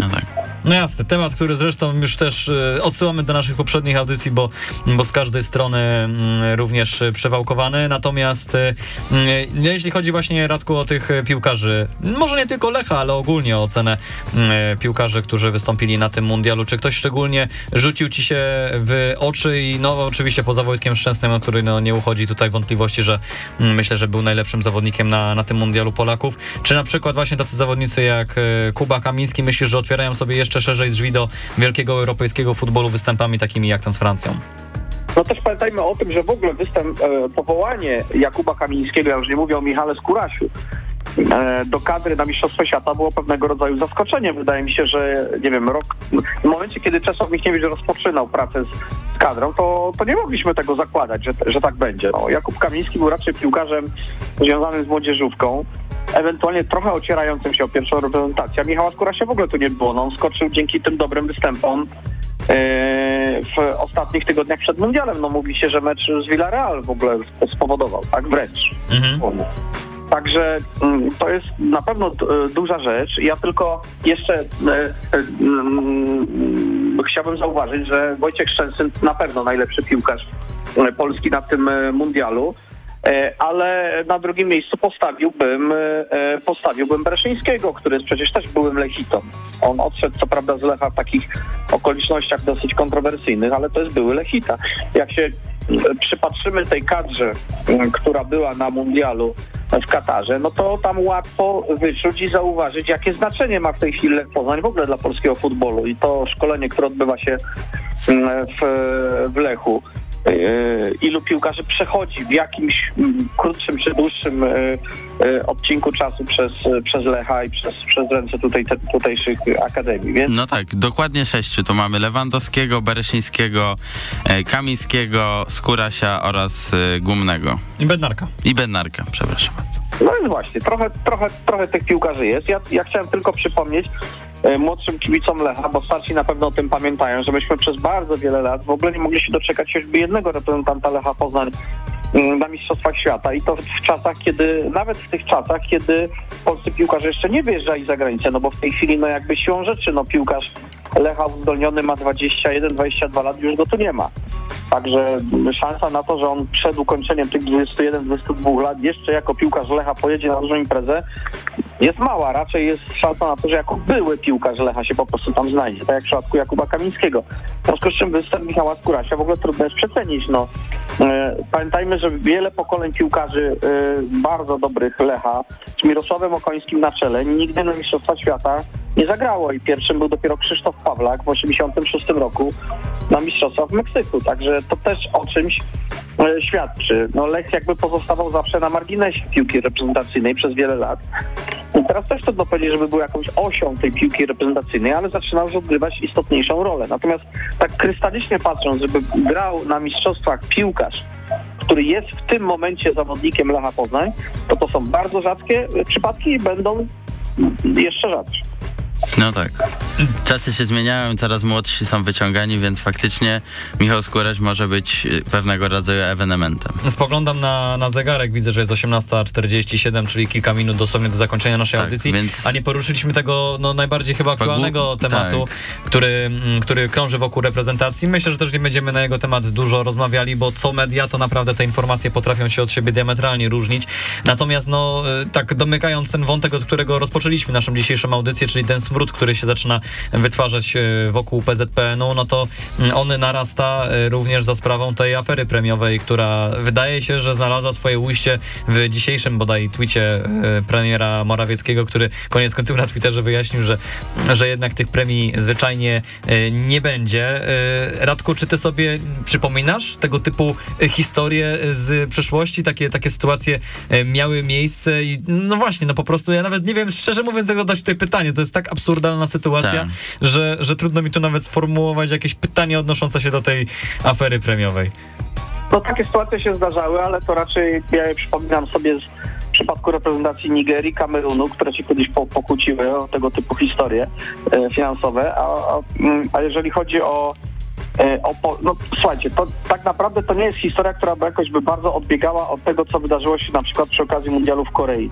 No tak. No jasne, temat, który zresztą już też e, odsyłamy do naszych poprzednich audycji, bo, bo z każdej strony mm, również e, przewałkowany. Natomiast e, mm, jeśli chodzi właśnie, Radku, o tych e, piłkarzy, może nie tylko Lecha, ale ogólnie o ocenę mm, e, piłkarzy, którzy wystąpili na tym mundialu, czy ktoś szczególnie rzucił ci się w oczy? I no oczywiście poza Wojtkiem Szczęsnym, który no, nie uchodzi tutaj wątpliwości, że myślę, że był najlepszym zawodnikiem na, na tym mundialu Polaków, czy na przykład właśnie tacy zawodnicy jak e, Kuba Kamiński, myślisz, że otwierają sobie jeszcze szerzej drzwi do wielkiego europejskiego futbolu występami takimi jak ten z Francją. No też pamiętajmy o tym, że w ogóle występ, e, powołanie Jakuba Kamińskiego, ja już nie mówię o Michale Skurasiu, e, do kadry na Mistrzostwo Świata było pewnego rodzaju zaskoczeniem. Wydaje mi się, że nie wiem, rok, w momencie, kiedy Czesław Michniewicz rozpoczynał pracę z, z kadrą, to, to nie mogliśmy tego zakładać, że, że tak będzie. No, Jakub Kamiński był raczej piłkarzem związanym z młodzieżówką, ewentualnie trochę ocierającym się o pierwszą reprezentację. Michała Skórasia w ogóle tu nie było. No, on skoczył dzięki tym dobrym występom w ostatnich tygodniach przed mundialem. No mówi się, że mecz z Villarreal w ogóle spowodował, tak wręcz. Mhm. Także mm, to jest na pewno duża rzecz. Ja tylko jeszcze e, e, mm, chciałbym zauważyć, że Wojciech Szczęsny na pewno najlepszy piłkarz e, Polski na tym e, mundialu. E, Ale na drugim miejscu postawiłbym, e, postawiłbym Breszyńskiego, który jest przecież też byłym Lechitą. On odszedł co prawda z Lecha w takich okolicznościach dosyć kontrowersyjnych, ale to jest były Lechita. Jak się e, przypatrzymy tej kadrze, która była na mundialu w Katarze, no to tam łatwo wyczuć i zauważyć, jakie znaczenie ma w tej chwili Lech Poznań w ogóle dla polskiego futbolu. I to szkolenie, które odbywa się w, w Lechu. Yy, ilu piłkarzy przechodzi w jakimś mm, krótszym czy dłuższym yy, yy, odcinku czasu przez, przez Lecha i przez, przez ręce tutaj, te, tutejszych akademii. Więc No tak, dokładnie sześciu. Tu mamy Lewandowskiego, Bereszyńskiego, e, Kamińskiego, Skórasia oraz e, Gumnego. I Bednarka. I Bednarka, przepraszam. no jest właśnie, trochę, trochę, trochę tych piłkarzy jest. Ja, ja chciałem tylko przypomnieć e, młodszym kibicom Lecha, bo starsi na pewno o tym pamiętają, że myśmy przez bardzo wiele lat w ogóle nie mogli się doczekać choćby jednego reprezentanta Lecha Poznań mm, na Mistrzostwach Świata i to w czasach, kiedy, nawet w tych czasach, kiedy polscy piłkarze jeszcze nie wyjeżdżali za granicę, no bo w tej chwili, no jakby siłą rzeczy, no piłkarz Lecha uzdolniony ma 21-22 lat, już go tu nie ma. Także szansa na to, że on przed ukończeniem tych 21-22 lat jeszcze jako piłkarz Lecha pojedzie na dużą imprezę jest mała. Raczej jest szansa na to, że jako były piłkarz Lecha się po prostu tam znajdzie. Tak jak w przypadku Jakuba Kamińskiego. W związku z czym występ Michała Skórasia w ogóle trudno jest przecenić. No. E, Pamiętajmy, że wiele pokoleń piłkarzy e, bardzo dobrych Lecha z Mirosławem Okońskim na czele nigdy na Mistrzostwa Świata nie zagrało i pierwszym był dopiero Krzysztof Pawlak w 1986 roku na Mistrzostwach w Meksyku. Także to też o czymś e, świadczy. No Lech jakby pozostawał zawsze na marginesie piłki reprezentacyjnej przez wiele lat. I teraz też trudno powiedzieć, żeby był jakąś osią tej piłki reprezentacyjnej, ale zaczyna już odgrywać istotniejszą rolę. Natomiast tak krystalicznie patrząc, żeby grał na mistrzostwach piłkarz, który jest w tym momencie zawodnikiem Lecha Poznań, to to są bardzo rzadkie przypadki i będą jeszcze rzadsze. No tak. Czasy się zmieniają, coraz młodsi są wyciągani, więc faktycznie Michał Skóraś może być e, pewnego rodzaju ewenementem. Spoglądam na, na zegarek, widzę, że jest 18.47, czyli kilka minut dosłownie do zakończenia naszej Tak, audycji, więc- a nie poruszyliśmy tego no, najbardziej chyba aktualnego tak. tematu, który, mm, który krąży wokół reprezentacji. Myślę, że też nie będziemy na jego temat dużo rozmawiali, bo co media, to naprawdę te informacje potrafią się od siebie diametralnie różnić. Natomiast no, y, tak domykając ten wątek, od którego rozpoczęliśmy naszą dzisiejszą audycję, czyli ten smród, który się zaczyna wytwarzać y, wokół PZPN-u, no to mm, on narasta y, również za sprawą tej afery premiowej, która wydaje się, że znalazła swoje ujście w dzisiejszym bodaj twicie y, premiera Morawieckiego, który koniec końców na Twitterze wyjaśnił, że, że jednak tych premii zwyczajnie nie będzie. Radku, czy ty sobie przypominasz tego typu historie z przeszłości? Takie, takie sytuacje miały miejsce i no właśnie, no po prostu ja nawet nie wiem, szczerze mówiąc, jak zadać tutaj pytanie. To jest tak absurdalna sytuacja, Tak. że, że trudno mi tu nawet sformułować jakieś pytanie odnoszące się do tej afery premiowej. No takie sytuacje się zdarzały, ale to raczej ja je przypominam sobie z przypadku reprezentacji Nigerii, Kamerunu, które się kiedyś po, pokłóciły o tego typu historie e, finansowe, a, a, mm, a jeżeli chodzi o e, o po, no słuchajcie, to tak naprawdę to nie jest historia, która by jakoś by bardzo odbiegała od tego, co wydarzyło się na przykład przy okazji mundialu w Korei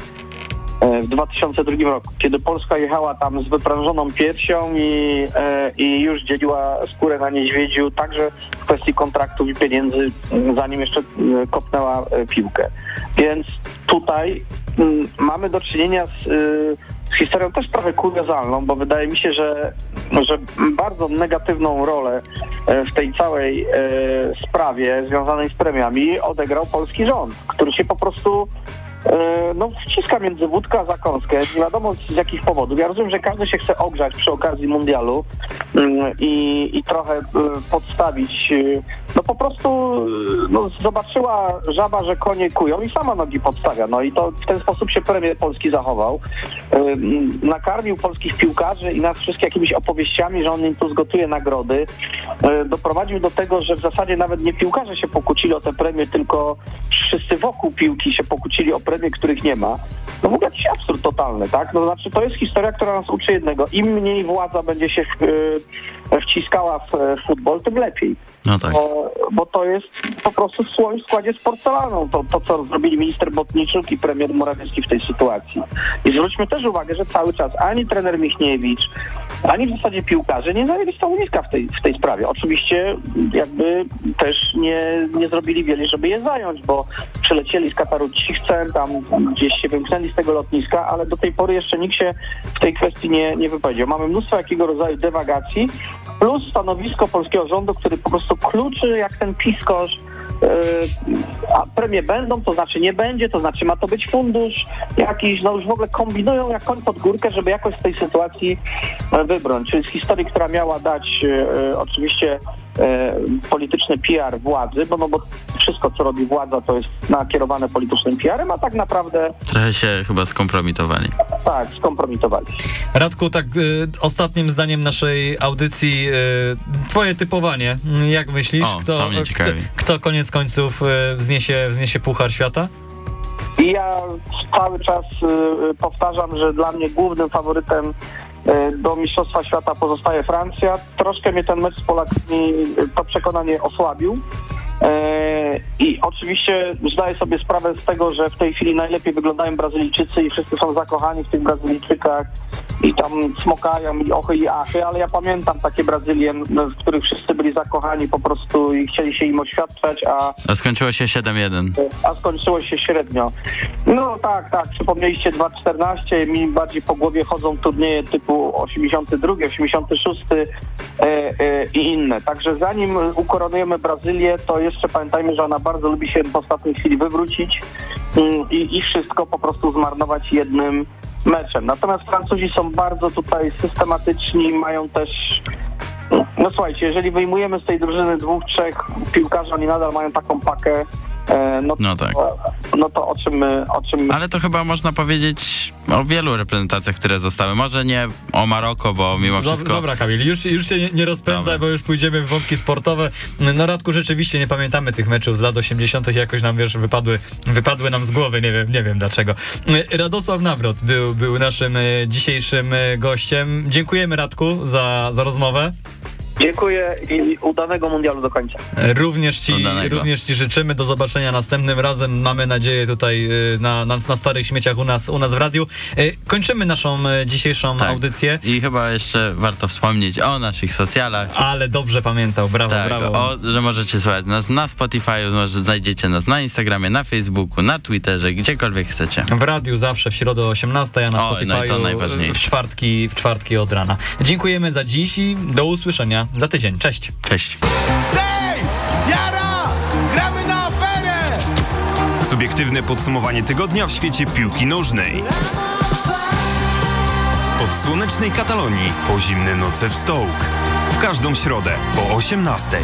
w 2002 roku, kiedy Polska jechała tam z wyprężoną piersią i, e, i już dzieliła skórę na niedźwiedziu, także w kwestii kontraktów i pieniędzy, m, zanim jeszcze m, kopnęła e, piłkę. Więc tutaj m, mamy do czynienia z, z historią też trochę kuriozalną, bo wydaje mi się, że, że bardzo negatywną rolę e, w tej całej e, sprawie związanej z premiami odegrał polski rząd, który się po prostu e, no wciska między wódkę a zakąskę, nie wiadomo z jakich powodów. Ja rozumiem, że każdy się chce ogrzać przy okazji mundialu i, i trochę e, podstawić. e, No po prostu e, no, zobaczyła żaba, że konie kują i sama nogi podstawia. No i to w ten sposób się premier Polski zachował. Nakarmił polskich piłkarzy i nas wszystkich jakimiś opowieściami, że on im tu zgotuje nagrody. Doprowadził do tego, że w zasadzie nawet nie piłkarze się pokłócili o te premie, tylko wszyscy wokół piłki się pokłócili o premie, których nie ma. No w ogóle jakiś absurd totalny, tak? No znaczy to jest historia, która nas uczy jednego. Im mniej władza będzie się wciskała w e, futbol, tym lepiej. No tak. Bo, bo to jest po prostu słoń w składzie z porcelaną, to, to co zrobili minister Botniczuk i premier Morawiecki w tej sytuacji. I zwróćmy też uwagę, że cały czas ani trener Michniewicz, ani w zasadzie piłkarze nie zajęli stanowiska w tej, w tej sprawie. Oczywiście jakby też nie, nie zrobili wiele, żeby je zająć, bo przylecieli z Kataru cichcem, tam gdzieś się wymknęli z tego lotniska, ale do tej pory jeszcze nikt się w tej kwestii nie, nie wypowiedział. Mamy mnóstwo jakiego rodzaju dewagacji, plus stanowisko polskiego rządu, który po prostu kluczy jak ten piskosz, yy, a premie będą, to znaczy nie będzie, to znaczy ma to być fundusz jakiś, no już w ogóle kombinują jak koń pod górkę, żeby jakoś z tej sytuacji e, wybrnąć. Czyli z historii, która miała dać e, oczywiście e, polityczny PR władzy, bo, no, bo wszystko, co robi władza, to jest nakierowane politycznym PR-em, a tak naprawdę Trochę się chyba skompromitowali. tak, skompromitowali. Radku, tak y, ostatnim zdaniem naszej audycji y, twoje typowanie. Jak myślisz, O, kto, to mnie kto, ciekawi. kto koniec końców y, wzniesie, wzniesie Puchar Świata? I ja cały czas y, powtarzam, że dla mnie głównym faworytem do Mistrzostwa Świata pozostaje Francja. Troszkę mnie ten mecz z Polakami y, to przekonanie osłabił. Y, I oczywiście zdaję sobie sprawę z tego, że w tej chwili najlepiej wyglądają Brazylijczycy i wszyscy są zakochani w tych Brazylijczykach i tam smokają i ochy i achy, ale ja pamiętam takie Brazylie, no, w których wszyscy byli zakochani po prostu i chcieli się im oświadczać, a A skończyło się 7-1. a skończyło się średnio. No tak, tak, przypomnieliście 2.14, mi bardziej po głowie chodzą turnieje typu 82, 86 e, e, i inne. Także zanim ukoronujemy Brazylię, to jeszcze pamiętajmy, że ona bardzo lubi się w ostatniej chwili wywrócić mm, i, i wszystko po prostu zmarnować jednym meczem. Natomiast Francuzi są bardzo tutaj systematyczni, mają też no słuchajcie, jeżeli wyjmujemy z tej drużyny dwóch, trzech piłkarzy, oni nadal mają taką pakę, no, No tak. no to o czym my, o czym my Ale to chyba można powiedzieć o wielu reprezentacjach, które zostały. Może nie o Maroko, bo mimo wszystko... Dobra, Kamil, już, już się nie, nie rozpędzaj, Dobra. bo już pójdziemy w wątki sportowe. No Radku, rzeczywiście nie pamiętamy tych meczów z lat 80. jakoś nam, wiesz, wypadły, wypadły nam z głowy, nie wiem, nie wiem dlaczego. Radosław Nawrot był, był naszym e, dzisiejszym e, gościem. Dziękujemy Radku za, za rozmowę. Dziękuję i udanego mundialu do końca. Również ci, Udanego. również ci życzymy. Do zobaczenia następnym razem. Mamy nadzieję tutaj e, na, na, na starych śmieciach u nas, u nas w radiu. E, Kończymy naszą e, dzisiejszą Tak. audycję. I chyba jeszcze warto wspomnieć o naszych socjalach. Ale dobrze pamiętał, brawo, Tak, brawo. o, że możecie słuchać nas na Spotify, może znajdziecie nas na Instagramie, na Facebooku, na Twitterze, gdziekolwiek chcecie. W radiu zawsze w środę o 18, a na O, no i to Spotify'u najważniejsze. w czwartki, w czwartki od rana. Dziękujemy za dziś i do usłyszenia za tydzień. Cześć. Cześć. Hej! Jara! Gramy na aferę! Subiektywne podsumowanie tygodnia w świecie piłki nożnej. Od słonecznej Katalonii po zimne noce w Stołk. W każdą środę po 18.